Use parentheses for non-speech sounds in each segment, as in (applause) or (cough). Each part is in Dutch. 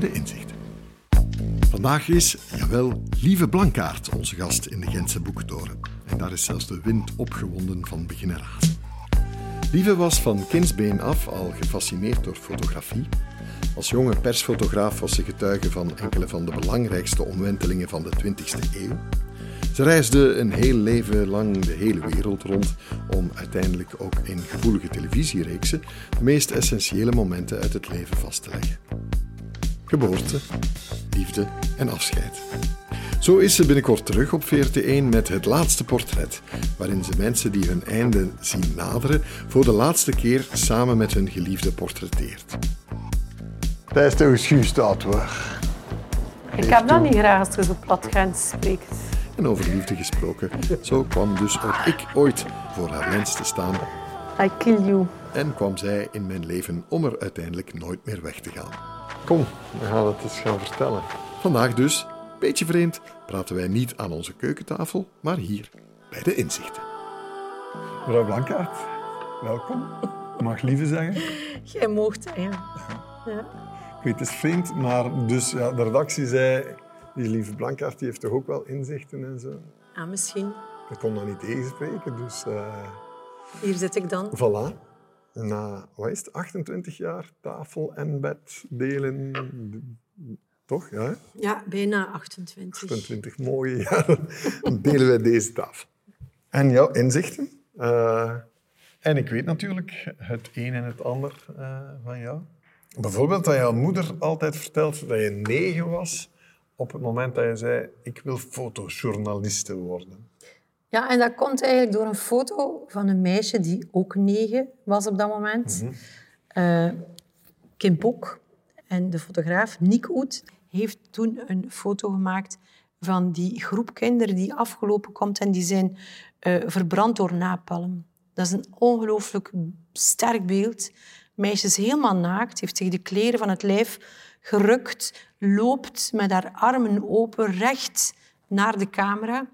bij de inzichten. Vandaag is, jawel, Lieve Blankaart onze gast in de Gentse Boekentoren. En daar is zelfs de wind opgewonden van beginneraars. Lieve was van kindsbeen af al gefascineerd door fotografie. Als jonge persfotograaf was ze getuige van enkele van de belangrijkste omwentelingen van de 20e eeuw. Ze reisde een heel leven lang de hele wereld rond om uiteindelijk ook in gevoelige televisiereeksen de meest essentiële momenten uit het leven vast te leggen. Geboorte, liefde en afscheid. Zo is ze binnenkort terug op VRT1 met het laatste portret, waarin ze mensen die hun einde zien naderen voor de laatste keer samen met hun geliefde portretteert. Dat is toch juist dat hoor. Ik heb dat niet graag als je zo platgrens spreekt. En over liefde gesproken, zo kwam dus ook ik ooit voor haar lens te staan I kill you. en kwam zij in mijn leven om er uiteindelijk nooit meer weg te gaan. Kom, we gaan het eens gaan vertellen. Vandaag dus, beetje vreemd, praten wij niet aan onze keukentafel, maar hier bij de inzichten. Mevrouw Blankaert, welkom. Mag lieve zeggen. Jij moogt dat, ja. ja. Ik weet, het is vreemd, maar dus, ja, de redactie zei... Die lieve Blankaert die heeft toch ook wel inzichten en zo. Ah, misschien. Ik kon dat niet tegenspreken, dus eh Hier zit ik dan. voilà. Na, wat is het, 28 jaar tafel en bed delen. Toch, ja? Ja, bijna 28. 28 mooie jaren (laughs) delen wij deze tafel. En jouw inzichten. Eh, en ik weet natuurlijk het een en het ander eh, van jou. Bijvoorbeeld dat jouw moeder altijd vertelt dat je negen was op het moment dat je zei ik wil fotojournaliste worden. Ja, en dat komt eigenlijk door een foto van een meisje die ook negen was op dat moment. Eh, Kim Pok en de fotograaf Nick Oet heeft toen een foto gemaakt van die groep kinderen die afgelopen komt en die zijn eh, verbrand door napalm. Dat is een ongelooflijk sterk beeld. Meisje is helemaal naakt, heeft zich de kleren van het lijf gerukt, loopt met haar armen open recht naar de camera.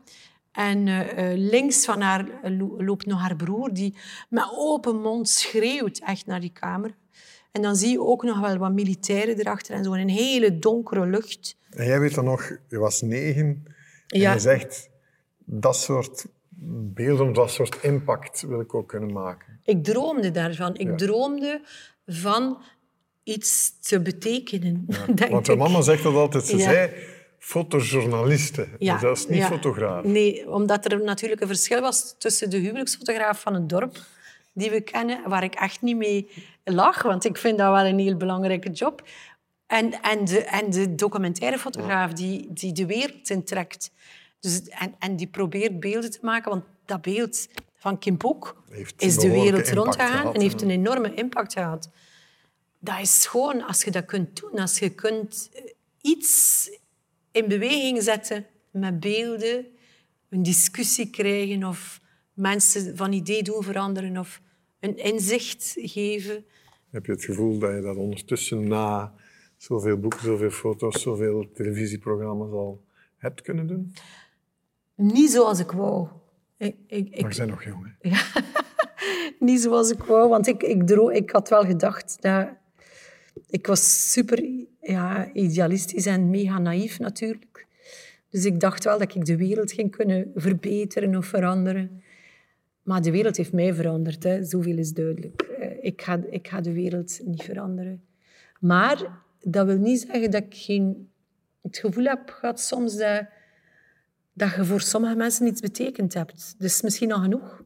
En eh, eh, links van haar eh, lo- loopt nog haar broer, die met open mond schreeuwt echt naar die camera. En dan zie je ook nog wel wat militairen erachter en zo een hele donkere lucht. En jij weet dan nog, je was negen en Ja. je zegt dat soort beelden, dat soort impact wil ik ook kunnen maken. Ik droomde daarvan. Ik Ja. droomde van iets te betekenen, (laughs) Want ik. mama zegt dat altijd, ze zei fotojournaliste, Ja, zelfs niet ja. fotograaf. Nee, omdat er natuurlijk een verschil was tussen de huwelijksfotograaf van het dorp, die we kennen, waar ik echt niet mee lag, want ik vind dat wel een heel belangrijke job, en, en, de, en de documentairefotograaf die, die de wereld intrekt. Dus, en, en die probeert beelden te maken, want dat beeld van Kim Heeft is de wereld rondgegaan gehad, en heeft een enorme impact gehad. Dat is schoon als je dat kunt doen, als je kunt iets in beweging zetten met beelden, een discussie krijgen of mensen van idee doen veranderen of een inzicht geven. Heb je het gevoel dat je dat ondertussen na zoveel boeken, zoveel foto's, zoveel televisieprogramma's al hebt kunnen doen? Niet zoals ik wou. Ik, ik, ik, Maar je bent nog jong, hè? (laughs) niet zoals ik wou, want ik, ik, ik had wel gedacht dat... Ik was super ja, idealistisch en mega naïef natuurlijk. Dus ik dacht wel dat ik de wereld ging kunnen verbeteren of veranderen. Maar de wereld heeft mij veranderd, hè. zoveel is duidelijk. Eh, Ik ga, ik ga de wereld niet veranderen. Maar dat wil niet zeggen dat ik geen, het gevoel heb gehad soms dat, dat je voor sommige mensen iets betekend hebt. Dus misschien al genoeg.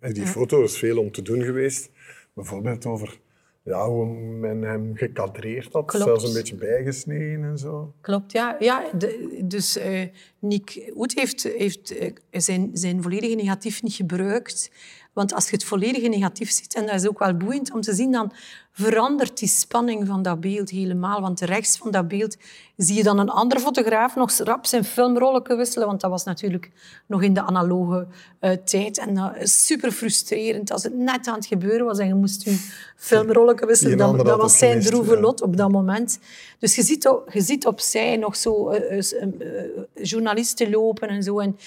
En die foto is veel om te doen geweest. Bijvoorbeeld over ja, hoe men hem gekadreerd had, Klopt. zelfs een beetje bijgesneden en zo. Klopt, ja. ja de- dus eh Nick Oet heeft, heeft eh, zijn, zijn volledige negatief niet gebruikt. Want als je het volledige negatief ziet, en dat is ook wel boeiend om te zien, dan verandert die spanning van dat beeld helemaal. Want rechts van dat beeld zie je dan een andere fotograaf nog rap zijn filmrollen wisselen, want dat was natuurlijk nog in de analoge eh, tijd. En dat is super frustrerend als het net aan het gebeuren was en je moest je filmrollen wisselen. Die Dat, was zijn gemist, droeve ja. lot op dat moment. Dus je ziet, je ziet opzij nog zo eh, eh, journalisten lopen en zo. En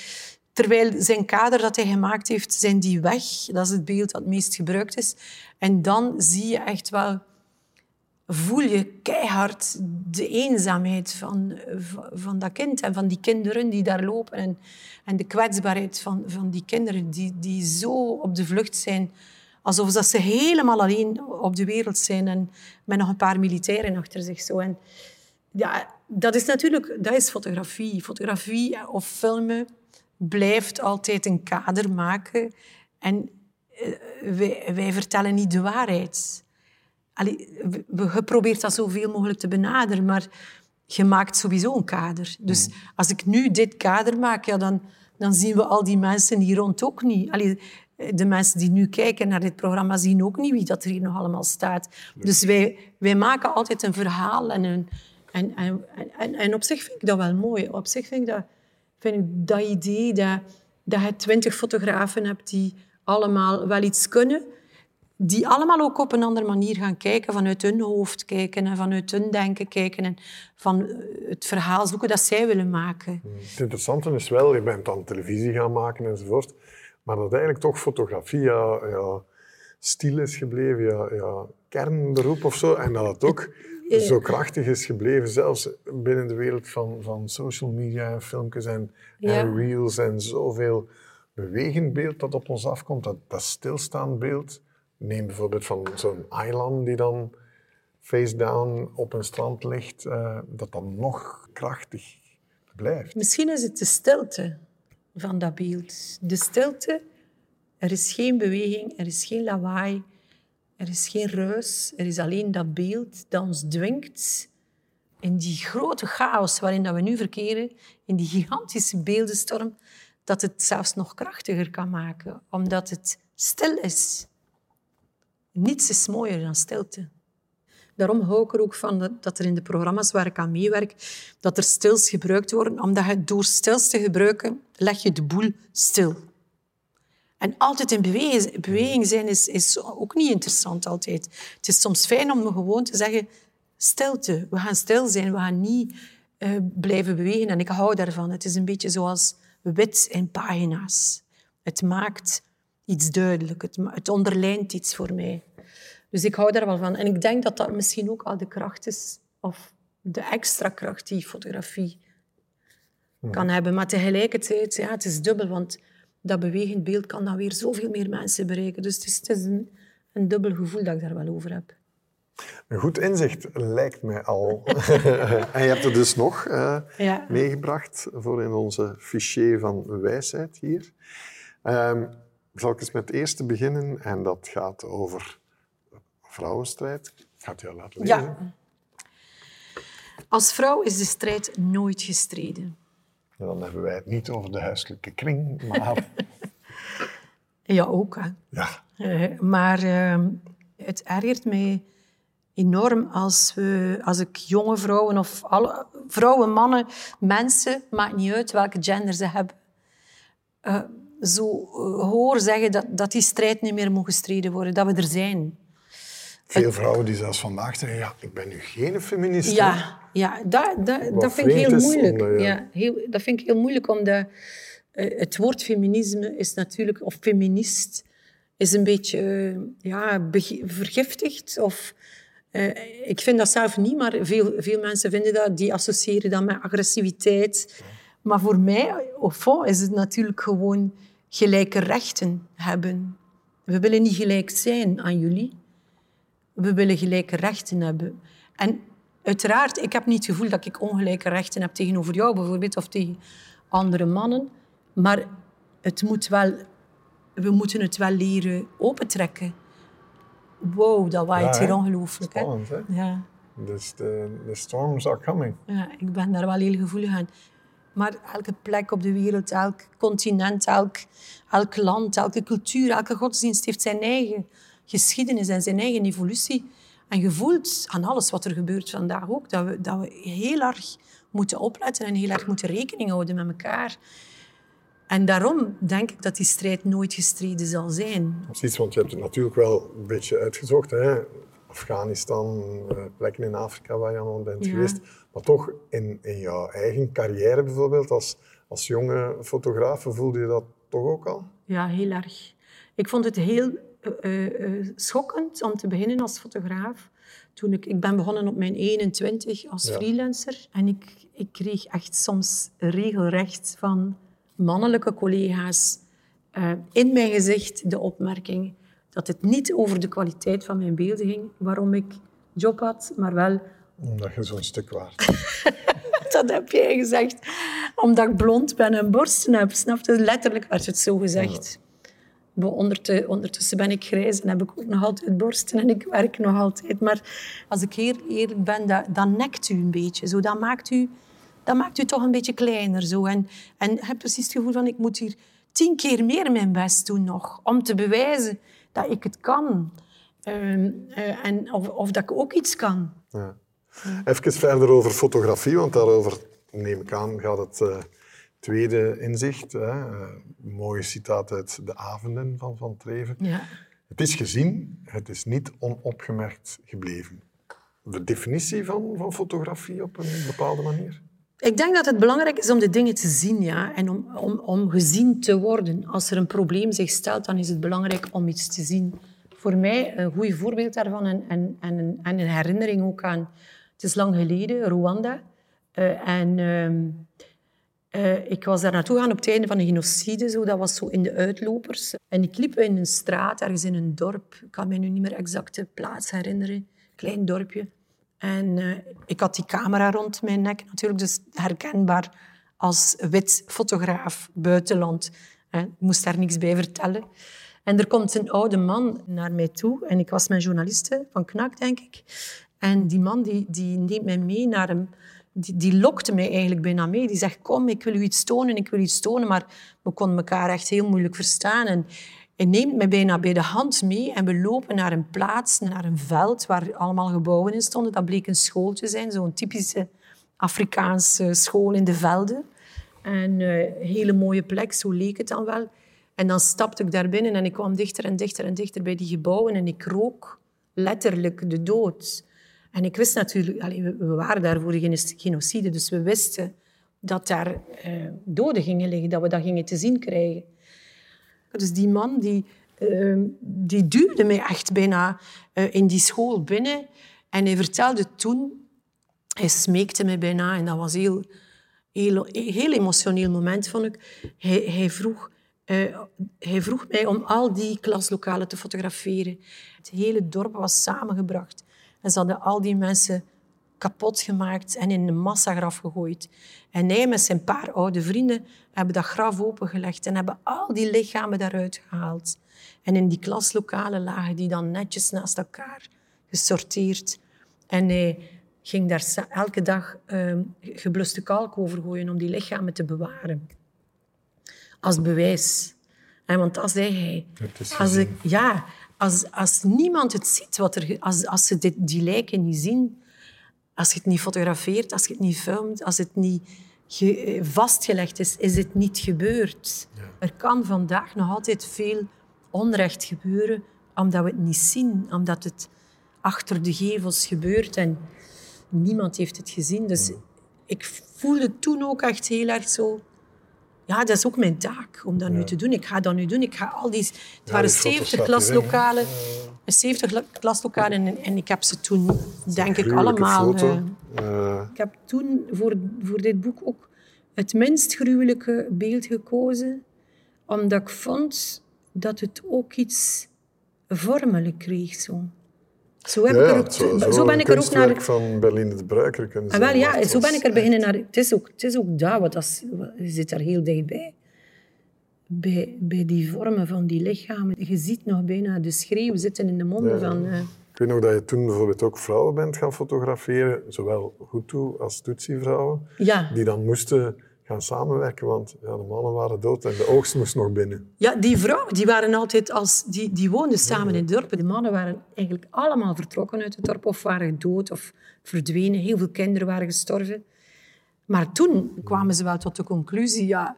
terwijl zijn kader dat hij gemaakt heeft, zijn die weg. Dat is het beeld dat het meest gebruikt is. En dan zie je echt wel voel je keihard de eenzaamheid van, van dat kind en van die kinderen die daar lopen. En, en de kwetsbaarheid van, van die kinderen die, die zo op de vlucht zijn. Alsof ze helemaal alleen op de wereld zijn en met nog een paar militairen achter zich. Zo. En ja, dat is natuurlijk dat is fotografie. Fotografie of filmen blijft altijd een kader maken. En eh, wij, wij vertellen niet de waarheid. Allee, je probeert dat zoveel mogelijk te benaderen, maar je maakt sowieso een kader. Dus mm. als ik nu dit kader maak, ja, dan, dan zien we al die mensen hier rond ook niet. Allee, de mensen die nu kijken naar dit programma zien ook niet wie dat er hier nog allemaal staat. Dus wij, wij maken altijd een verhaal en, een, en, en, en, en op zich vind ik dat wel mooi. Op zich vind ik dat, vind ik dat idee dat, dat je twintig fotografen hebt die allemaal wel iets kunnen, die allemaal ook op een andere manier gaan kijken, vanuit hun hoofd kijken en vanuit hun denken kijken en van eh, het verhaal zoeken dat zij willen maken. Hmm. Het interessante is wel, je bent dan televisie gaan maken enzovoort, maar dat eigenlijk toch fotografie ja, ja stil is gebleven, ja, ja, kernberoep of zo, en dat het ook eh, zo krachtig is gebleven, zelfs binnen de wereld van, van social media en filmpjes en, en reels en zoveel bewegend beeld dat op ons afkomt, dat, dat stilstaand beeld. Neem bijvoorbeeld van zo'n eiland die dan face down op een strand ligt, uh, dat dan nog krachtig blijft. Misschien is het de stilte van dat beeld. De stilte, er is geen beweging, er is geen lawaai, er is geen ruis, er is alleen dat beeld dat ons dwingt in die grote chaos waarin dat we nu verkeren, in die gigantische beeldenstorm, dat het zelfs nog krachtiger kan maken, omdat het stil is. Niets is mooier dan stilte. Daarom hou ik er ook van dat er in de programma's waar ik aan meewerk, dat er stils gebruikt worden, omdat je door stils te gebruiken, leg je de boel stil. En altijd in beweging, beweging zijn is, is ook niet interessant altijd. Het is soms fijn om gewoon te zeggen, stilte, we gaan stil zijn, we gaan niet uh, blijven bewegen. En ik hou daarvan. Het is een beetje zoals wit in pagina's. Het maakt iets duidelijk, het, het onderlijnt iets voor mij. Dus ik hou daar wel van. En ik denk dat dat misschien ook al de kracht is, of de extra kracht die fotografie kan hebben. Maar tegelijkertijd, ja, het is dubbel, want dat bewegend beeld kan dan weer zoveel meer mensen bereiken. Dus het is, het is een, een dubbel gevoel dat ik daar wel over heb. Een goed inzicht lijkt mij al. (laughs) en je hebt er dus nog uh, meegebracht voor in onze fichier van wijsheid hier. Um, zal ik eens met het eerste beginnen en dat gaat over vrouwenstrijd. Ik ga het jou laten lezen. Ja. Als vrouw is de strijd nooit gestreden. En dan hebben wij het niet over de huiselijke kring, maar... (laughs) ja, ook. Hè. Ja. Uh, maar uh, het ergert mij enorm als, we, als ik jonge vrouwen of alle, vrouwen, mannen, mensen, maakt niet uit welke gender ze hebben, uh, zo hoor zeggen dat, dat die strijd niet meer moet gestreden worden, dat we er zijn. Veel vrouwen die zelfs vandaag zeggen, ja, ik ben nu geen feminist. Ja, ja dat, dat, dat vind ik heel moeilijk. ja. heel, dat vind ik heel moeilijk, omdat uh, het woord feminisme is natuurlijk, of feminist, is een beetje uh, ja, vergiftigd. Of, uh, ik vind dat zelf niet, maar veel, veel mensen vinden dat, die associëren dat met agressiviteit. Maar voor mij, of fond, is het natuurlijk gewoon gelijke rechten hebben. We willen niet gelijk zijn aan jullie. We willen gelijke rechten hebben. En uiteraard, ik heb niet het gevoel dat ik ongelijke rechten heb tegenover jou bijvoorbeeld, of tegen andere mannen. Maar het moet wel, we moeten het wel leren opentrekken. Wow, dat waait ja, hier ongelooflijk. Spannend, hè? Ja. Dus de, de storms are coming. Ja, ik ben daar wel heel gevoelig aan. Maar elke plek op de wereld, elk continent, elk, elk land, elke cultuur, elke godsdienst heeft zijn eigen geschiedenis en zijn eigen evolutie. En je voelt aan alles wat er gebeurt vandaag ook, dat we, dat we heel erg moeten opletten en heel erg moeten rekening houden met elkaar. En daarom denk ik dat die strijd nooit gestreden zal zijn. Precies, want je hebt het natuurlijk wel een beetje uitgezocht. Hè? Afghanistan, eh, plekken in Afrika waar je allemaal bent geweest. Maar toch, in, in jouw eigen carrière bijvoorbeeld, als, als jonge fotograaf, voelde je dat toch ook al? Ja, heel erg. Ik vond het heel schokkend om te beginnen als fotograaf. Toen ik, ik ben begonnen op mijn 21 als freelancer. En ik, ik kreeg echt soms regelrecht van mannelijke collega's uh, in mijn gezicht de opmerking dat het niet over de kwaliteit van mijn beelden ging, waarom ik job had, maar wel... Omdat je zo'n stuk waard. (laughs) dat heb jij gezegd. Omdat ik blond ben en borsten heb. Snap je? Letterlijk werd het zo gezegd. Ondertussen ben ik grijs en heb ik ook nog altijd borsten en ik werk nog altijd. Maar als ik heel eerlijk ben, dat, nekt u een beetje. Zo, dat, maakt u, dat maakt u toch een beetje kleiner. Zo. En, en heb precies het gevoel van, ik moet hier tien keer meer mijn best doen nog. Om te bewijzen dat ik het kan. Ehm, eh, en of, of dat ik ook iets kan. Ja. Even verder over fotografie, want daarover neem ik aan gaat het uh, tweede inzicht. Hè? Mooie citaat uit De Avonden van Van Treven. Ja. Het is gezien, het is niet onopgemerkt gebleven. De definitie van, van fotografie op een bepaalde manier? Ik denk dat het belangrijk is om de dingen te zien ja, en om, om, om gezien te worden. Als er een probleem zich stelt, dan is het belangrijk om iets te zien. Voor mij een goed voorbeeld daarvan en, en, en, en een herinnering ook aan het is lang geleden, Rwanda. Uh, en uh, ik was daar naartoe gaan op het einde van de genocide. Zo. Dat was zo in de uitlopers. En ik liep in een straat, ergens in een dorp. Ik kan me nu niet meer exact plaats herinneren. Klein dorpje. En uh, ik had die camera rond mijn nek natuurlijk. Dus herkenbaar als wit fotograaf buitenland. Ik moest daar niks bij vertellen. En er komt een oude man naar mij toe. En ik was mijn journaliste van KNAK, denk ik. En die man die, die neemt mij mee naar hem. Die, lokte mij eigenlijk bijna mee. Die zegt, kom, ik wil u iets tonen, ik wil iets tonen. Maar we konden elkaar echt heel moeilijk verstaan. En hij neemt mij bijna bij de hand mee en we lopen naar een plaats, naar een veld waar allemaal gebouwen in stonden. Dat bleek een school te zijn, zo'n typische Afrikaanse school in de velden. En uh, een hele mooie plek, zo leek het dan wel. En dan stapte ik daar binnen en ik kwam dichter en dichter en dichter bij die gebouwen en ik rook letterlijk de dood. En ik wist natuurlijk, we waren daar voor de genocide, dus we wisten dat daar uh, doden gingen liggen, dat we dat gingen te zien krijgen. Dus die man die, uh, die duwde mij echt bijna uh, in die school binnen. En hij vertelde toen, hij smeekte mij bijna, en dat was heel, heel, emotioneel moment, vond ik. Hij, hij, vroeg, hij vroeg mij om al die klaslokalen te fotograferen. Het hele dorp was samengebracht. En ze hadden al die mensen kapot gemaakt en in een massagraf gegooid. En hij met zijn paar oude vrienden hebben dat graf opengelegd en hebben al die lichamen daaruit gehaald. En in die klaslokalen lagen die dan netjes naast elkaar gesorteerd. En hij ging daar elke dag uh, gebluste kalk over gooien om die lichamen te bewaren. Als bewijs. En want dat zei hij. Als ik, ja, als, als niemand het ziet, wat er, als, als ze dit, die lijken niet zien, als je het niet fotografeert, als je het niet filmt, als het niet ge, vastgelegd is, is het niet gebeurd. Ja. Er kan vandaag nog altijd veel onrecht gebeuren, omdat we het niet zien, omdat het achter de gevels gebeurt en niemand heeft het gezien. Dus ik voelde toen ook echt heel erg zo ja, dat is ook mijn taak om dat nu te doen. Ik ga dat nu doen. Ik ga al die... Het waren 70 klaslokalen. 70 klaslokalen en, en ik heb ze toen, denk ik, allemaal... Uh, ik heb toen voor, voor dit boek ook het minst gruwelijke beeld gekozen, omdat ik vond dat het ook iets vormelijk kreeg. Zo. Zo, heb ik er, zo, zo ben ik er ook naar... van Berlinde de Bruiker kunnen ah, wel, Ja, zo ben ik er beginnen naar... Het is ook, het is ook dat, want dat je zit daar heel dichtbij. Bij, bij die vormen van die lichamen. Je ziet nog bijna de schreeuw zitten in de monden van... Uh... Ik weet nog dat je toen bijvoorbeeld ook vrouwen bent gaan fotograferen, zowel Hutu als Tutsi-vrouwen, ja. die dan moesten gaan samenwerken, want ja, de mannen waren dood en de oogst moest nog binnen. Ja, die vrouwen die waren altijd als, die, die woonden samen in het dorp. De mannen waren eigenlijk allemaal vertrokken uit het dorp of waren dood of verdwenen. Heel veel kinderen waren gestorven. Maar toen kwamen ze wel tot de conclusie, ja,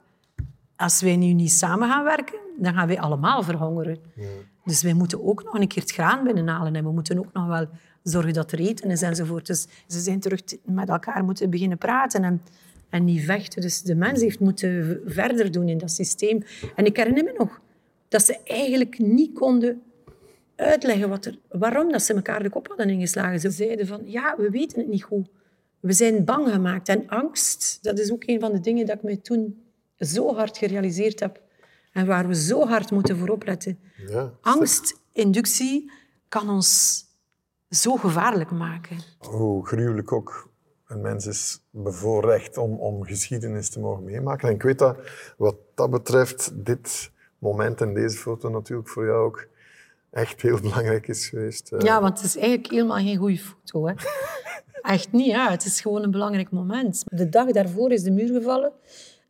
als wij nu niet samen gaan werken, dan gaan wij allemaal verhongeren. Ja. Dus wij moeten ook nog een keer het graan binnenhalen en we moeten ook nog wel zorgen dat er eten is enzovoort. Dus ze zijn terug met elkaar moeten beginnen praten en en niet vechten. Dus de mens heeft moeten verder doen in dat systeem. En ik herinner me nog dat ze eigenlijk niet konden uitleggen wat er, waarom dat ze elkaar de kop hadden ingeslagen. Ze zeiden van, ja, we weten het niet goed. We zijn bang gemaakt. En angst, dat is ook een van de dingen dat ik mij toen zo hard gerealiseerd heb. En waar we zo hard moeten voor opletten. Ja, Angstinductie kan ons zo gevaarlijk maken. Hoe gruwelijk ook. Een mens is bevoorrecht om, om geschiedenis te mogen meemaken. En ik weet dat wat dat betreft dit moment en deze foto natuurlijk voor jou ook echt heel belangrijk is geweest. eh. Ja, want het is eigenlijk helemaal geen goede foto. Hè. (laughs) Echt niet, ja. Het is gewoon een belangrijk moment. De dag daarvoor is de muur gevallen.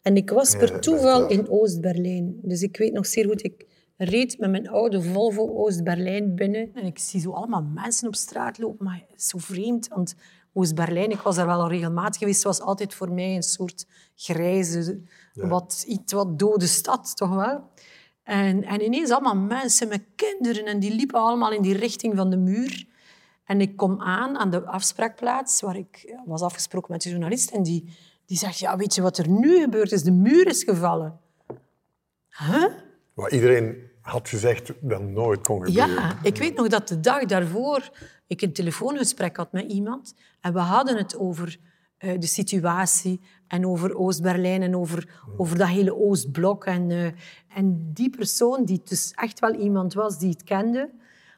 En ik was per toeval in Oost-Berlijn. Dus ik weet nog zeer goed, ik reed met mijn oude Volvo Oost-Berlijn binnen. En ik zie zo allemaal mensen op straat lopen. Maar zo vreemd, want Oost-Berlijn, ik was daar wel al regelmatig geweest, was altijd voor mij een soort grijze, wat, iets wat dode stad, toch wel? En, en ineens allemaal mensen met kinderen en die liepen allemaal in die richting van de muur. En ik kom aan aan de afspraakplaats waar ik was afgesproken met de journalist en die, die zegt, ja, weet je wat er nu gebeurd is? De muur is gevallen. Huh? Wat iedereen had gezegd dat nooit kon gebeuren. Ja, ik weet nog dat de dag daarvoor ik een telefoongesprek had met iemand en we hadden het over eh, de situatie en over Oost-Berlijn en over, over dat hele Oostblok. En, eh, en die persoon, die dus echt wel iemand was die het kende,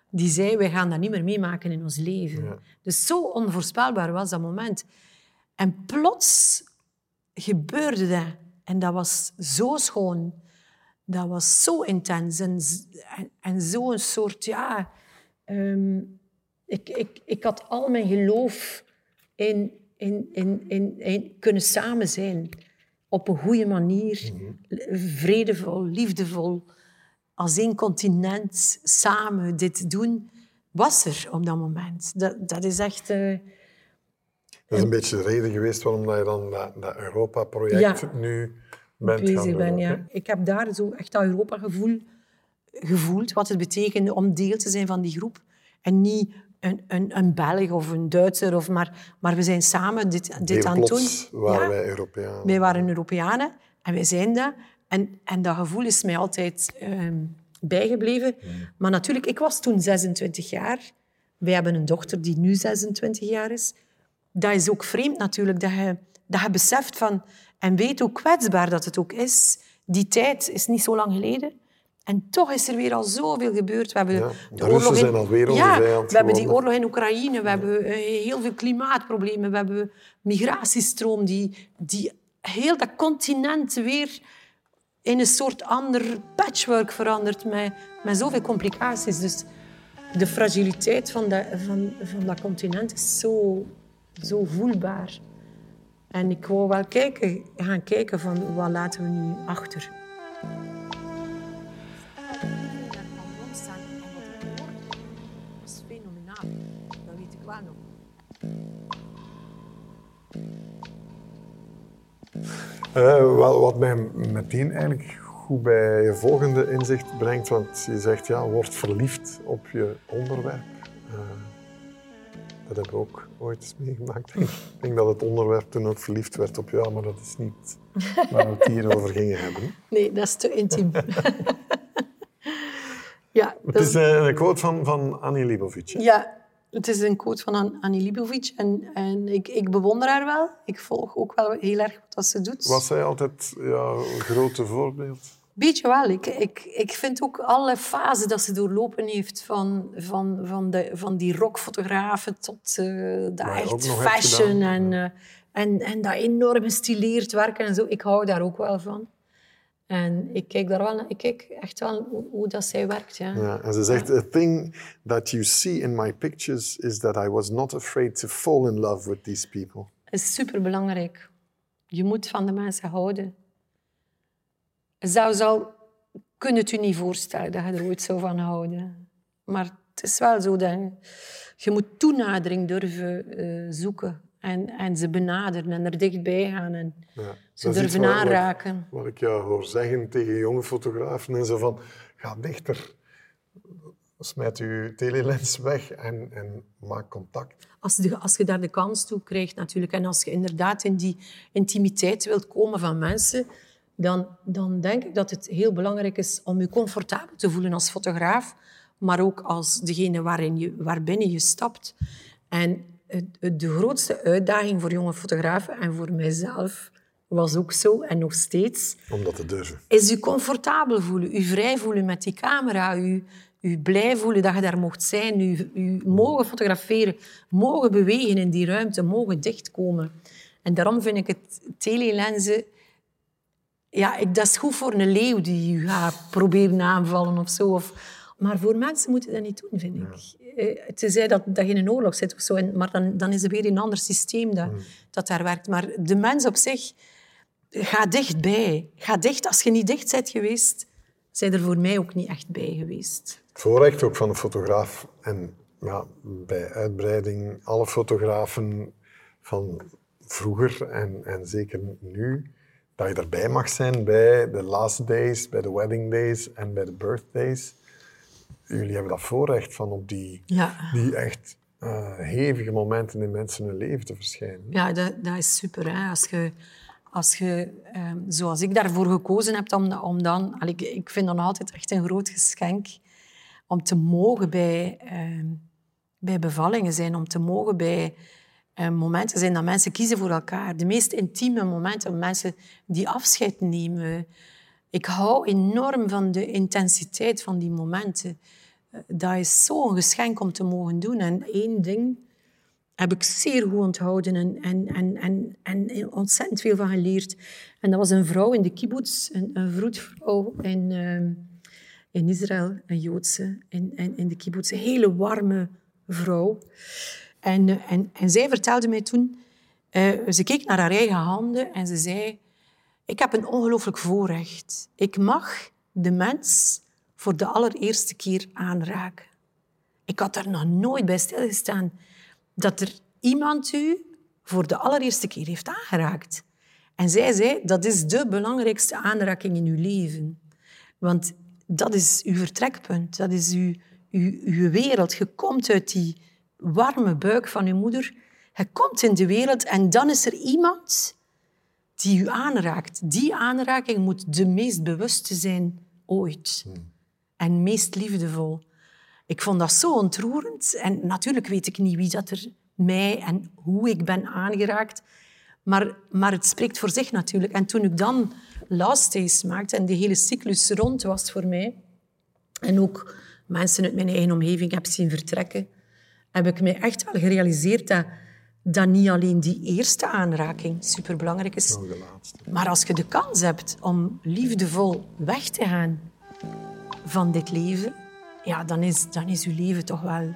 die zei, wij gaan dat niet meer meemaken in ons leven. Dus zo onvoorspelbaar was dat moment. En plots gebeurde dat. En dat was zo schoon. Dat was zo intens. En, en, en zo'n soort, ja... ehm, ik, ik, ik had al mijn geloof in, in, in, in, in kunnen samen zijn. Op een goede manier. Vredevol, liefdevol. Als één continent samen dit doen. Was er op dat moment. Dat, dat is echt... eh, Dat is een beetje de reden geweest waarom dat je dan dat, dat Europa-project Ja. nu bent bezig ben. Ja. Ik heb daar zo echt dat Europa-gevoel gevoeld, wat het betekende om deel te zijn van die groep. En niet een, een, een Belg of een Duitser, of maar, maar we zijn samen dit, dit aan het doen. waren Ja. wij Europeanen. Wij waren Europeanen en wij zijn dat. En, en dat gevoel is mij altijd ehm, bijgebleven. Maar natuurlijk, ik was toen 26 jaar. Wij hebben een dochter die nu 26 jaar is. Dat is ook vreemd natuurlijk, dat je, dat je beseft van... En weet hoe kwetsbaar dat het ook is. Die tijd is niet zo lang geleden. En toch is er weer al zoveel gebeurd. We hebben Ja, de, oorlog in, zijn alweer onze ja, we hebben die oorlog in Oekraïne, we hebben eh, heel veel klimaatproblemen, we hebben migratiestroom die, die heel dat continent weer in een soort ander patchwork verandert met, met zoveel complicaties. Dus de fragiliteit van dat, van, van dat continent is zo, zo voelbaar. En ik wou wel kijken, gaan kijken van wat laten we nu achter. Eh, wel, wat mij meteen eigenlijk goed bij je volgende inzicht brengt, want je zegt ja, word verliefd op je onderwerp. Eh, dat heb ik ook ooit eens meegemaakt. ik. Denk dat het onderwerp toen ook verliefd werd op jou, maar dat is niet waar we het hier over gingen hebben. Nee, dat is te intiem. (laughs) ja, Het is eh, een quote van, van Annie Libovic. hè? Ja, het is een quote van An- Annie Libovic. En, en ik, ik bewonder haar wel. Ik volg ook wel heel erg wat ze doet. Was zij altijd ja, een grote voorbeeld? Beetje wel. Ik, ik, ik vind ook alle fasen dat ze doorlopen heeft. Van, van, van, de, van die rockfotografen tot eh de echt fashion. En, eh, en, en dat enorm gestileerd werken en zo. Ik hou daar ook wel van. En ik kijk, daar wel, naar- ik kijk echt wel hoe, hoe dat zij werkt. Ja. Ja, en ze zegt, a thing that you see in my pictures is that I was not afraid to fall in love with these people. is superbelangrijk. Je moet van de mensen houden. Zelfs al kun je het je niet voorstellen dat je er ooit zou van houden. Maar het is wel zo dat je, je moet toenadering durven eh, zoeken. En, en ze benaderen en er dichtbij gaan en Ja. ze Dat is iets durven aanraken. Wat ik jou hoor zeggen tegen jonge fotografen en zo van, ga dichter. Smijt je telelens weg en, en maak contact. Als, de, als je daar de kans toe krijgt natuurlijk. En als je inderdaad in die intimiteit wilt komen van mensen, dan, dan denk ik dat het heel belangrijk is om je comfortabel te voelen als fotograaf, maar ook als degene waarin je, waarbinnen je stapt. En de grootste uitdaging voor jonge fotografen en voor mijzelf was ook zo en nog steeds. Om dat te durven. Is u comfortabel voelen, u vrij voelen met die camera, u, u blij voelen dat je daar mocht zijn, u, u mogen fotograferen, mogen bewegen in die ruimte, mogen dichtkomen. En daarom vind ik het telelenzen... Ja, ik, dat is goed voor een leeuw die u gaat proberen aanvallen of zo. Of, maar voor mensen moeten dat niet doen, vind ik. Eh, tenzij dat, dat je in een oorlog zit of zo. En, maar dan, dan is er weer een ander systeem dat, mm. dat daar werkt. Maar de mens op zich, ga dichtbij. Ga dicht. Als je niet dicht bent geweest, zijn er voor mij ook niet echt bij geweest. Het voorrecht ook van een fotograaf, en ja, bij uitbreiding alle fotografen van vroeger en, en zeker nu, dat je erbij mag zijn bij de last days, bij de wedding days en bij de birthdays jullie hebben dat voorrecht van op die, die echt uh, hevige momenten in mensen hun leven te verschijnen. Ja, dat, dat is super. Hè? Als je, als je um, zoals ik daarvoor gekozen heb, om, om dan... Ik, ik vind dat altijd echt een groot geschenk om te mogen bij, uh, bij bevallingen zijn, om te mogen bij momenten zijn dat mensen kiezen voor elkaar. De meest intieme momenten, mensen die afscheid nemen. Ik hou enorm van de intensiteit van die momenten dat is zo'n geschenk om te mogen doen. En één ding heb ik zeer goed onthouden en, en, en, en, en ontzettend veel van geleerd. En dat was een vrouw in de kibbutz, een, een vroedvrouw in, uh, in Israël, een Joodse, in, in, in de kibbutz. Een hele warme vrouw. En, uh, en, en zij vertelde mij toen... Uh, ze keek naar haar eigen handen en ze zei... Ik heb een ongelooflijk voorrecht. Ik mag de mens voor de allereerste keer aanraken. Ik had daar nog nooit bij stilgestaan dat er iemand u voor de allereerste keer heeft aangeraakt. En zij zei, dat is de belangrijkste aanraking in uw leven. Want dat is uw vertrekpunt, dat is uw, uw, uw wereld. Je komt uit die warme buik van uw moeder, je komt in de wereld en dan is er iemand die u aanraakt. Die aanraking moet de meest bewuste zijn ooit. En meest liefdevol. Ik vond dat zo ontroerend. En natuurlijk weet ik niet wie dat er mij en hoe ik ben aangeraakt. Maar, maar het spreekt voor zich natuurlijk. En toen ik dan Last Days maakte en de hele cyclus rond was voor mij, en ook mensen uit mijn eigen omgeving heb zien vertrekken, heb ik mij echt wel gerealiseerd dat, dat niet alleen die eerste aanraking superbelangrijk is, maar als je de kans hebt om liefdevol weg te gaan van dit leven, ja, dan is, dan is uw leven toch wel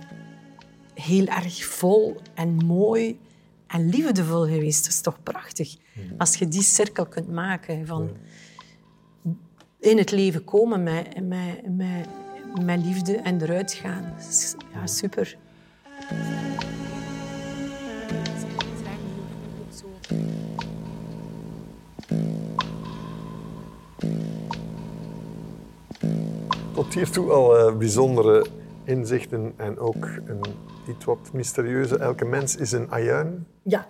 heel erg vol en mooi en liefdevol geweest. Dat is toch prachtig. Als je die cirkel kunt maken van in het leven komen met, met, met, met liefde en eruit gaan. Ja, super. Tot hiertoe al uh, bijzondere inzichten en ook een iets wat mysterieuze. Elke mens is een ajuin. Ja,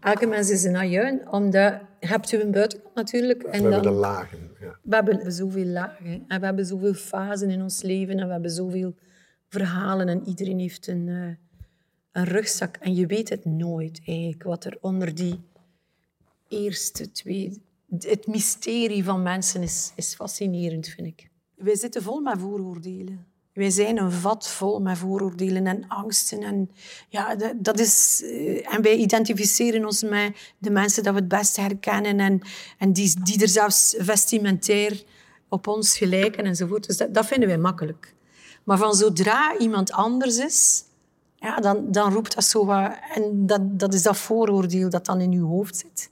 elke mens is een ajuin, omdat je hebt een buitenkant natuurlijk. En we dan, hebben de lagen. Ja. We hebben zoveel lagen en we hebben zoveel fasen in ons leven en we hebben zoveel verhalen en iedereen heeft een, uh, een rugzak. En je weet het nooit eigenlijk, wat er onder die eerste twee... Het mysterie van mensen is, is fascinerend, vind ik. Wij zitten vol met vooroordelen. Wij zijn een vat vol met vooroordelen en angsten. En, ja, dat is, eh, en wij identificeren ons met de mensen die we het best herkennen en, en die, die er zelfs vestimentair op ons gelijken enzovoort. Dus dat, dat vinden wij makkelijk. Maar van zodra iemand anders is, ja, dan, dan roept dat zo wat... En dat, dat is dat vooroordeel dat dan in je hoofd zit.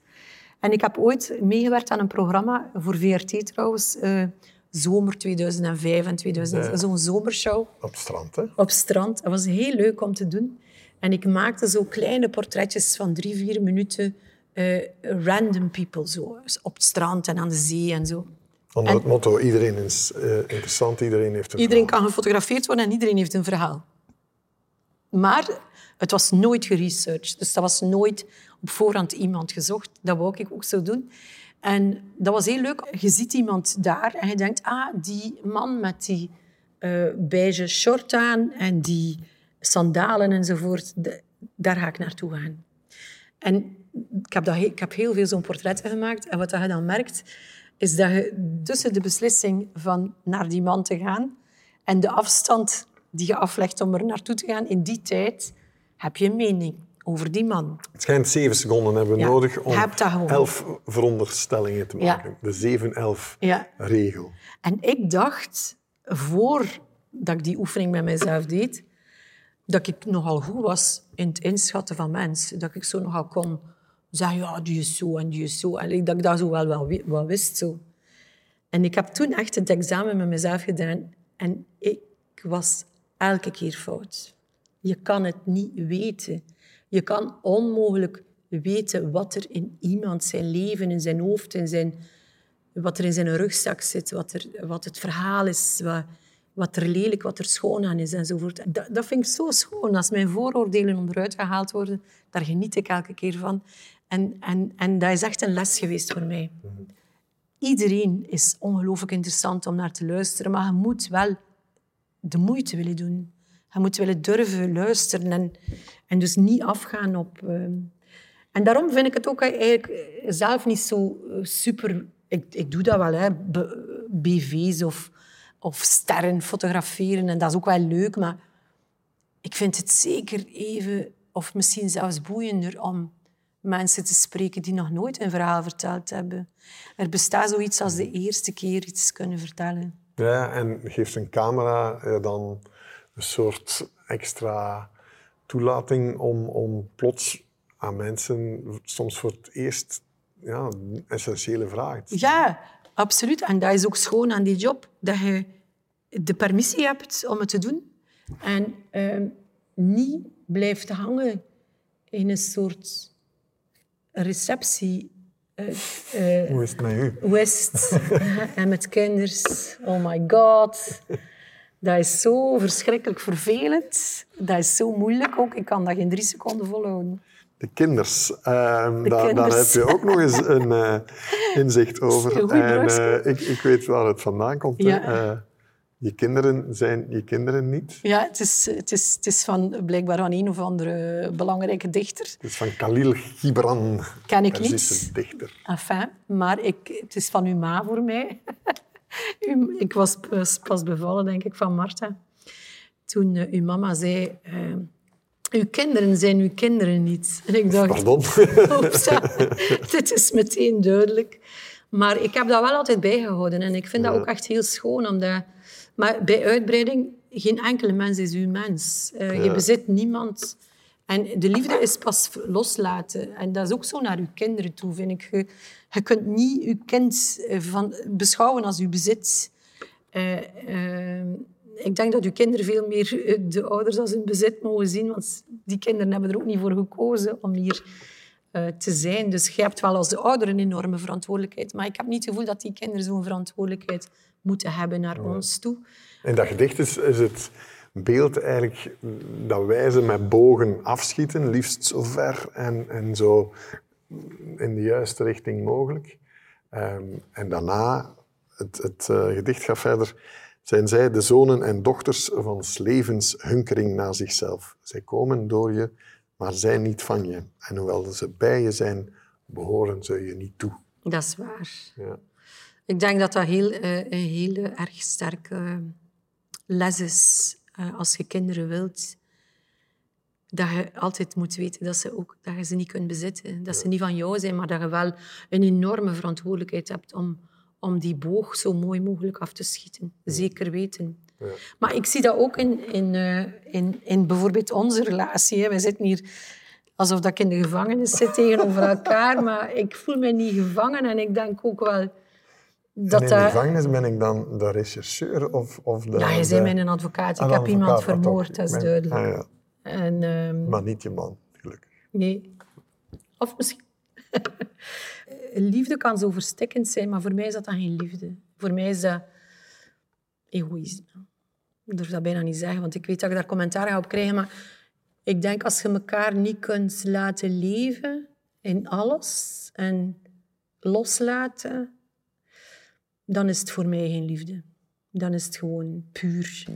En ik heb ooit meegewerkt aan een programma, voor VRT trouwens... Uh, zomer 2005 en 2006. Zo'n zomershow. Op het strand, hè? Op strand. Dat was heel leuk om te doen. En ik maakte zo kleine portretjes van drie, vier minuten. Uh, random people, zo. Op het strand en aan de zee en zo. Onder het motto, iedereen is uh, interessant, iedereen heeft een Iedereen kan gefotografeerd worden en iedereen heeft een verhaal. Maar het was nooit geresearched. Dus dat was nooit op voorhand iemand gezocht. Dat wou ik ook zo doen. En dat was heel leuk. Je ziet iemand daar en je denkt, ah, die man met die eh, beige short aan en die sandalen enzovoort. De- daar ga ik naartoe gaan. En ik heb, dat, ik heb heel veel zo'n portretten gemaakt. En wat je dan merkt, is dat je tussen de beslissing van naar die man te gaan en de afstand die je aflegt om er naartoe te gaan, in die tijd heb je een mening over die man. Het schijnt zeven seconden hebben we Ja, nodig om elf veronderstellingen te Ja. maken. De 7-11 Ja. regel. En ik dacht, voordat ik die oefening met mezelf deed, dat ik nogal goed was in het inschatten van mensen. Dat ik zo nogal kon zeggen, ja, die is zo en die is zo. En ik- dat ik dat zo wel, wel wist. Zo. En ik heb toen echt het examen met mezelf gedaan. En ik was elke keer fout. Je kan het niet weten. Je kan onmogelijk weten wat er in iemand zijn leven, in zijn hoofd, in zijn wat er in zijn rugzak zit, wat, er, wat het verhaal is, wat, wat er lelijk, wat er schoon aan is enzovoort. Dat, dat vind ik zo schoon. Als mijn vooroordelen onderuit gehaald worden, daar geniet ik elke keer van. En, en, en dat is echt een les geweest voor mij. Iedereen is ongelooflijk interessant om naar te luisteren, maar je moet wel de moeite willen doen. Je moet willen durven luisteren en, en dus niet afgaan op... ehm, En daarom vind ik het ook eigenlijk eh, zelf niet zo eh, super... Ik, ik doe dat wel, hè. BV's of, of sterren fotograferen. En dat is ook wel leuk, maar ik vind het zeker even, of misschien zelfs boeiender, om mensen te spreken die nog nooit een verhaal verteld hebben. Er bestaat zoiets als de eerste keer iets kunnen vertellen. Ja, en geeft een camera eh, dan een soort extra toelating om, om plots aan mensen soms voor het eerst ja, essentiële vragen te stellen. Ja, absoluut. En dat is ook schoon aan die job, dat je de permissie hebt om het te doen en ehm, niet blijft hangen in een soort receptie. eh, Hoe is het met u? (laughs) En met kinders. Oh my god. Dat is zo verschrikkelijk vervelend. Dat is zo moeilijk ook. Ik kan dat geen drie seconden volhouden. De kinders. Ehm, De daar, daar kinders. heb je ook nog eens een eh, inzicht over. (laughs) En ik, ik weet waar het vandaan komt. Ja. Je kinderen zijn je kinderen niet. Ja, het is, het is, het is van, blijkbaar van een of andere belangrijke dichter. Het is van Khalil Gibran. Ken ik niet. dichter. Enfin, maar ik, het is van uw ma voor mij. (laughs) Ik was pas, bevallen, denk ik, van Marta. Toen eh, uw mama zei... eh, uw kinderen zijn uw kinderen niet. En ik dacht... Pardon. (laughs) (laughs) Dit is meteen duidelijk. Maar ik heb dat wel altijd bijgehouden. En ik vind dat ook echt heel schoon. Omdat... Maar bij uitbreiding, geen enkele mens is uw mens. Eh, Je bezit niemand. En de liefde is pas loslaten. En dat is ook zo naar uw kinderen toe, vind ik. Je, je kunt niet uw kind eh, van, beschouwen als uw bezit. Eh, ik denk dat uw kinderen veel meer de ouders als hun bezit mogen zien, want die kinderen hebben er ook niet voor gekozen om hier te zijn. Dus je hebt wel als de ouder een enorme verantwoordelijkheid, maar ik heb niet het gevoel dat die kinderen zo'n verantwoordelijkheid moeten hebben naar ons toe. In dat gedicht is, is het beeld eigenlijk dat wij ze met bogen afschieten, liefst zo ver en, en zo in de juiste richting mogelijk. Ehm, en daarna, het, het eh, gedicht gaat verder, zijn zij de zonen en dochters van levens hunkering naar zichzelf. Zij komen door je, maar zijn niet van je. En hoewel ze bij je zijn, behoren ze je niet toe. Dat is waar. Ja. Ik denk dat dat heel, eh, een hele erg sterke les is eh, als je kinderen wilt. Dat je altijd moet weten dat, ze ook, dat je ze niet kunt bezitten. Dat ze niet van jou zijn, maar dat je wel een enorme verantwoordelijkheid hebt om, om die boog zo mooi mogelijk af te schieten. Zeker weten. Maar ik zie dat ook in, in, eh, in, in bijvoorbeeld onze relatie. Hè. Wij zitten hier alsof ik in de gevangenis zit tegenover elkaar, maar ik voel me niet gevangen en ik denk ook wel En dat in de gevangenis ben ik dan de rechercheur of, of de... Ja, je bent mijn advocaat. Ik Een heb iemand vermoord, dat is duidelijk. Ah, ja. En, ehm, Maar niet je man, gelukkig. nee. Of misschien... (laughs) liefde kan zo verstikkend zijn, maar voor mij is dat dan geen liefde. Voor mij is dat egoïsme. Ik durf dat bijna niet zeggen, want ik weet dat ik daar commentaar ga op krijgen, maar ik denk als je elkaar niet kunt laten leven in alles en loslaten, dan is het voor mij geen liefde. dan is het gewoon puur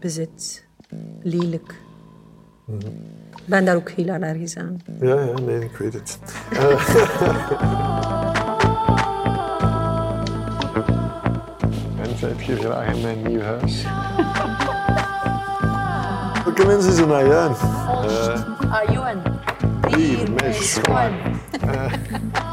bezit. Lelijk. Ik ben daar ook heel allergisch aan. Ja, ja, nee, ik weet het. Uh, en zijt je graag in mijn nieuw huis? (laughs) Welke mensen zijn naar Juin? Uh, ah, Johan. Hier, meisje, schoon. (laughs)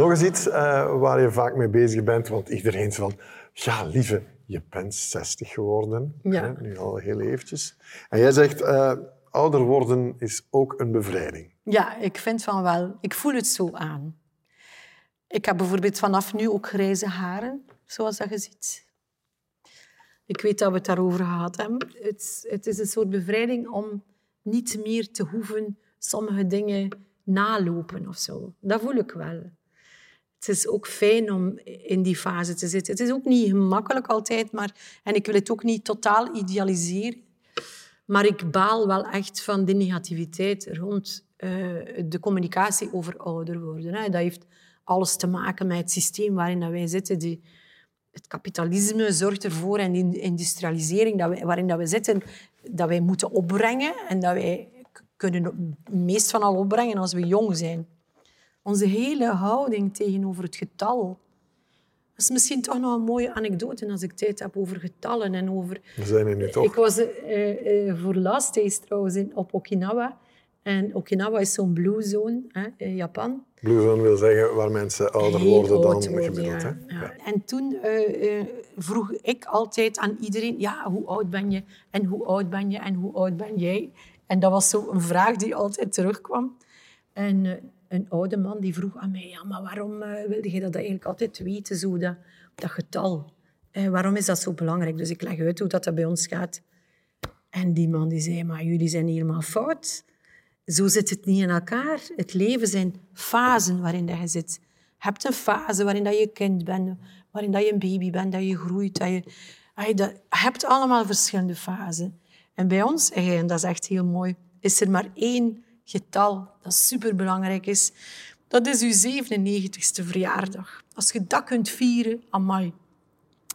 nog eens iets uh, waar je vaak mee bezig bent, want iedereen is van, ja, lieve, je bent 60 geworden, Ja. hè, nu al heel eventjes. En jij zegt, uh, ouder worden is ook een bevrijding. Ja, ik vind van wel. Ik voel het zo aan. Ik heb bijvoorbeeld vanaf nu ook grijze haren, zoals dat je ziet. Ik weet dat we het daarover gehad hebben. Het, het is een soort bevrijding om niet meer te hoeven sommige dingen nalopen of zo. Dat voel ik wel. Het is ook fijn om in die fase te zitten. Het is ook niet gemakkelijk altijd, maar, en ik wil het ook niet totaal idealiseren. Maar ik baal wel echt van de negativiteit rond uh, de communicatie over ouder worden. Hè. Dat heeft alles te maken met het systeem waarin wij zitten. Die, het kapitalisme zorgt ervoor en de industrialisering dat waarin dat we zitten, dat wij moeten opbrengen en dat wij kunnen het meest van al opbrengen als we jong zijn. Onze hele houding tegenover het getal. Dat is misschien toch nog een mooie anekdote als ik tijd heb over getallen en over... We zijn er nu toch. Ik was uh, uh, voor Last Days trouwens in, op Okinawa. En Okinawa is zo'n blue zone hè, in Japan. Blue zone wil zeggen waar mensen ouder Heel worden dan worden, gemiddeld. ja. Hè? Ja. En toen uh, vroeg ik altijd aan iedereen... Ja, hoe oud ben je? En hoe oud ben je? En hoe oud ben jij? En dat was zo een vraag die altijd terugkwam. En een oude man die vroeg aan mij, ja, maar waarom uh, wilde je dat eigenlijk altijd weten, zo dat, dat getal? Uh, waarom is dat zo belangrijk? Dus ik leg uit hoe dat, dat bij ons gaat. En die man die zei, maar jullie zijn helemaal fout. Zo zit het niet in elkaar. Het leven zijn fasen waarin dat je zit. Je hebt een fase waarin dat je kind bent, waarin dat je een baby bent, dat je groeit. Dat je, je, hebt allemaal verschillende fasen. En bij ons, en dat is echt heel mooi, is er maar één getal dat superbelangrijk is. Dat is uw 97ste verjaardag. Als je dat kunt vieren, amai,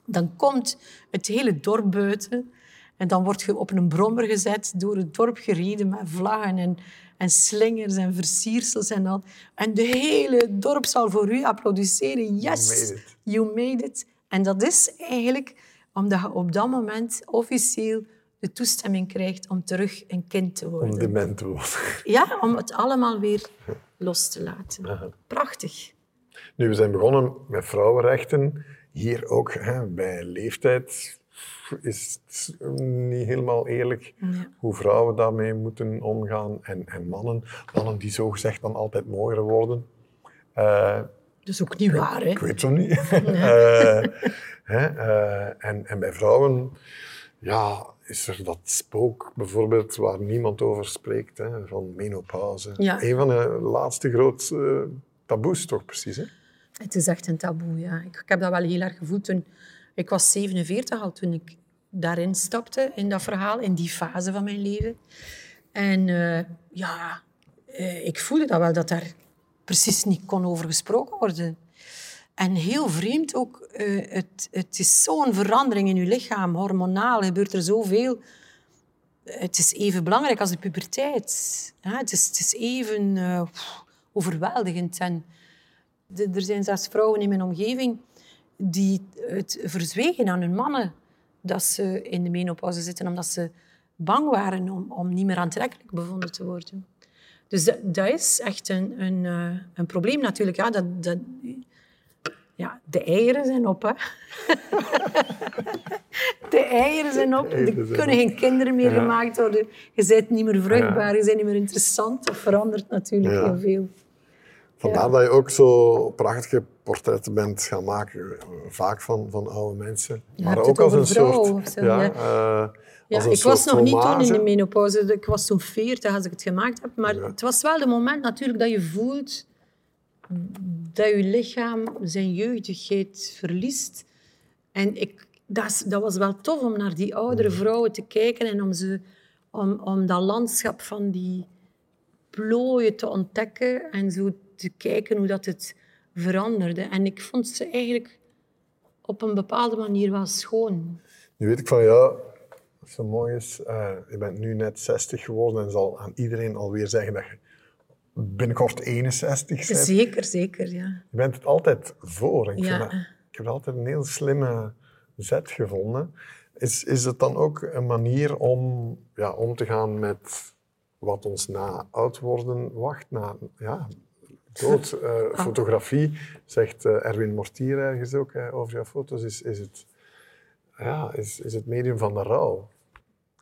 dan komt het hele dorp buiten en dan word je op een brommer gezet, door het dorp gereden met vlaggen en, en slingers en versiersels en al. En de hele dorp zal voor u applaudisseren. Yes, You made it. you made it. En dat is eigenlijk omdat je op dat moment officieel de toestemming krijgt om terug een kind te worden. Om dement te worden. (laughs) Ja, om het allemaal weer los te laten. Prachtig. Nu, we zijn begonnen met vrouwenrechten. Hier ook hè, bij leeftijd is het niet helemaal eerlijk Ja. hoe vrouwen daarmee moeten omgaan. En, en mannen, mannen die zogezegd dan altijd mooier worden. Eh, Dat is ook niet waar, hè? ik weet zo niet. (laughs) Eh, hè, eh, en, en bij vrouwen ja, is er dat spook bijvoorbeeld waar niemand over spreekt, hè, van menopauze. Ja. Een van de laatste grootste taboes toch precies, hè? Het is echt een taboe, ja. Ik, ik heb dat wel heel erg gevoeld toen... Ik was 47 al toen ik daarin stapte, in dat verhaal, in die fase van mijn leven. En eh, ja, eh, ik voelde dat wel, dat daar precies niet kon over gesproken worden. En heel vreemd ook, eh, het, het is zo'n verandering in je lichaam, hormonaal gebeurt er zoveel. Het is even belangrijk als de puberteit. Ja, het, is, het is even eh, overweldigend. En er zijn zelfs vrouwen in mijn omgeving die het verzwegen aan hun mannen dat ze in de menopauze zitten, omdat ze bang waren om, om niet meer aantrekkelijk bevonden te worden. Dus dat, dat is echt een, een, eh, een probleem natuurlijk. Ja, dat, dat, ja, de eieren zijn op, hè. (laughs) De eieren zijn op. Er kunnen geen kinderen meer Ja. gemaakt worden. Je bent niet meer vruchtbaar, je bent niet meer interessant. Dat verandert natuurlijk Ja. heel veel. Vandaar dat je ook zo prachtige portretten bent gaan maken, eh, vaak van, van oude mensen. Maar ook het als een vrouwen soort... zo, ja, eh, ik was nog niet toen in de menopauze. Ik was zo'n 40 als ik het gemaakt heb. Maar Ja. het was wel het moment natuurlijk dat je voelt dat je lichaam zijn jeugdigheid verliest. En ik, dat, is- dat was wel tof om naar die oudere vrouwen te kijken en om, ze, om, om dat landschap van die plooien te ontdekken en zo te kijken hoe dat het veranderde. En ik vond ze eigenlijk op een bepaalde manier wel schoon. Nu weet ik van ja, zo mooi is, eh, je bent nu net 60 geworden en zal aan iedereen alweer zeggen dat je binnenkort 61 bent. Zeker, zeker, ja. Je bent het altijd voor. Ik, Ja. dat- ik heb altijd een heel slimme zet gevonden. Is, is het dan ook een manier om ja, om te gaan met wat ons na oud worden wacht, na ja, dood? Eh, (laughs) Fotografie, zegt eh, Erwin Mortier ergens ook eh, over jouw foto's, is, is, het, ja, is, is het medium van de rouw.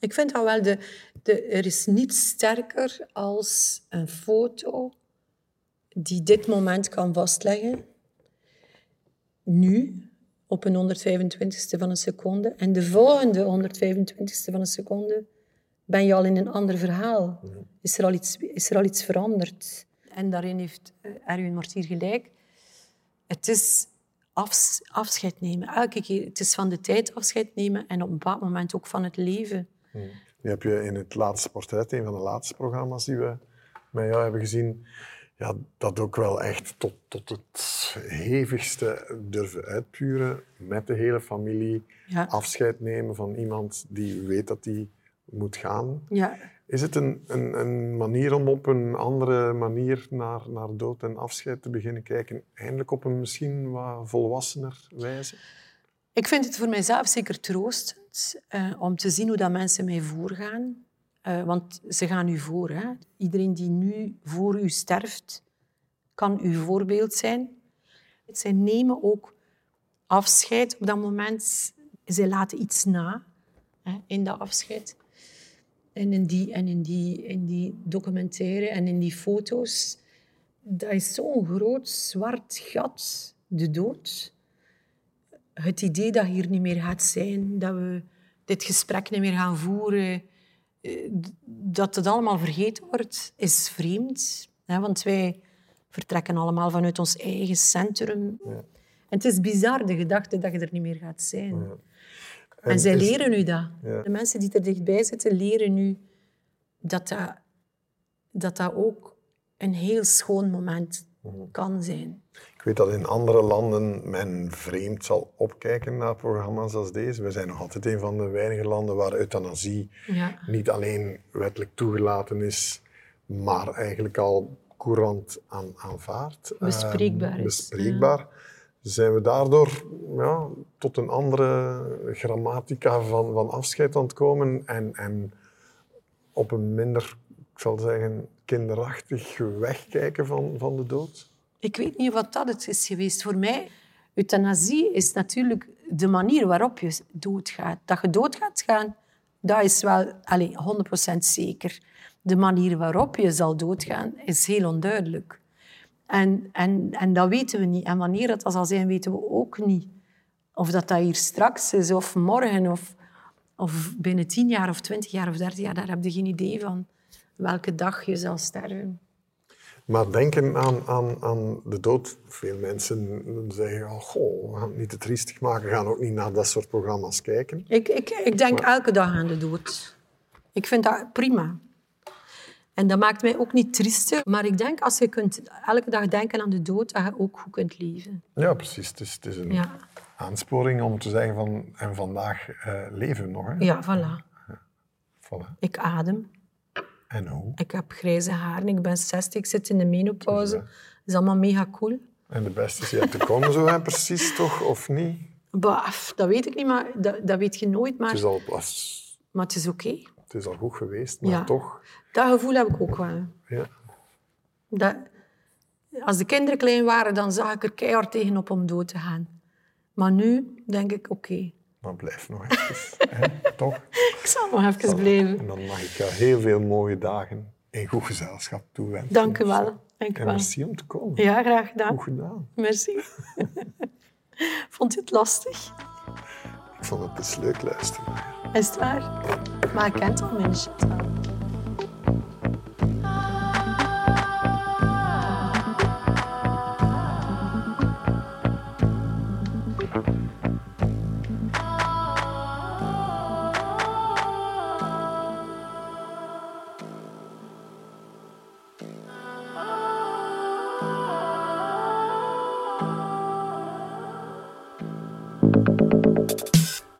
Ik vind dat wel, de, de, er is niets sterker als een foto die dit moment kan vastleggen, nu, op een 125ste van een seconde, en de volgende 125ste van een seconde ben je al in een ander verhaal. Is er al iets, is er al iets veranderd? En daarin heeft eh, Erwin Mortier gelijk. Het is afs- afscheid nemen. Elke keer, het is van de tijd afscheid nemen en op een bepaald moment ook van het leven. Nu heb je in het laatste portret, een van de laatste programma's die we met jou hebben gezien, ja, dat ook wel echt tot, tot het hevigste durven uitpuren met de hele familie. Ja. Afscheid nemen van iemand die weet dat die moet gaan. Ja, Is het een, een, een manier om op een andere manier naar, naar dood en afscheid te beginnen kijken? Eindelijk op een misschien wat volwassener wijze? Ik vind het voor mijzelf zeker eh, om te zien hoe dat mensen mij voorgaan. Eh, want ze gaan u voor. Hè? Iedereen die nu voor u sterft, kan uw voorbeeld zijn. Zij nemen ook afscheid op dat moment. Zij laten iets na hè, in dat afscheid. En in die, en in, die, in die documentaire en in die foto's. Dat is zo'n groot zwart gat, de dood het idee dat je hier niet meer gaat zijn, dat we dit gesprek niet meer gaan voeren, eh, dat het allemaal vergeten wordt, is vreemd. Hè? Want wij vertrekken allemaal vanuit ons eigen centrum. En het is bizar, de gedachte dat je er niet meer gaat zijn. En, En zij is- leren u dat. Ja. De mensen die er dichtbij zitten, leren u dat dat, dat, dat ook een heel schoon moment Mhm. kan zijn. Ik weet dat in andere landen men vreemd zal opkijken naar programma's als deze. We zijn nog altijd een van de weinige landen waar euthanasie Ja. niet alleen wettelijk toegelaten is, maar eigenlijk al courant aan, aanvaard. Bespreekbaar Ehm, is, Bespreekbaar. Zijn we daardoor ja, tot een andere grammatica van, van afscheid aan het komen en, en op een minder, ik zal zeggen, kinderachtig wegkijken van, van de dood? Ik weet niet wat dat het is geweest. Voor mij, euthanasie is natuurlijk de manier waarop je doodgaat. Dat je dood gaat gaan, dat is wel allez, 100% zeker. De manier waarop je zal doodgaan, is heel onduidelijk. En, en, en dat weten we niet. En wanneer dat zal zijn, weten we ook niet. Of dat, dat hier straks is, of morgen, of, of binnen 10 jaar, of 20 jaar, of 30 jaar. Daar heb je geen idee van welke dag je zal sterven. Maar denken aan, aan, aan de dood. Veel mensen zeggen, oh, goh, we gaan het niet te triestig maken, we gaan ook niet naar dat soort programma's kijken. Ik, ik, ik denk elke dag aan de dood. Ik vind dat prima. En dat maakt mij ook niet triester. Maar ik denk, als je kunt elke dag denken aan de dood, dat je ook goed kunt leven. Ja, precies. Het is, het is een Ja, aansporing om te zeggen van, en vandaag eh, leven we nog. Hè? ja voilà. Voilà. Ik adem. En hoe? Ik heb grijze haren. Ik ben 60. Ik zit in de menopauze. Dat is allemaal mega cool. En de beste is yet te komen, zo hè, precies, toch? Of niet? Bah, pff, dat weet ik niet, maar dat, dat weet je nooit. Het Maar, is al, was- maar het is oké. het is al goed geweest, maar Ja. toch. Dat gevoel heb ik ook wel. Ja. Dat, als de kinderen klein waren, dan zag ik er keihard tegenop om dood te gaan. Maar nu denk ik, oké, Maar blijf nog even. (laughs) toch? ik zal nog even blijven. En dan mag ik jou heel veel mooie dagen in goed gezelschap toewensen. Dank u wel. Dank u En wel. merci om te komen. Ja, graag gedaan. Goed gedaan. Merci. (laughs) Vond je het lastig? Ik vond het best leuk luisteren. Is het waar? Maar ik kent al mijn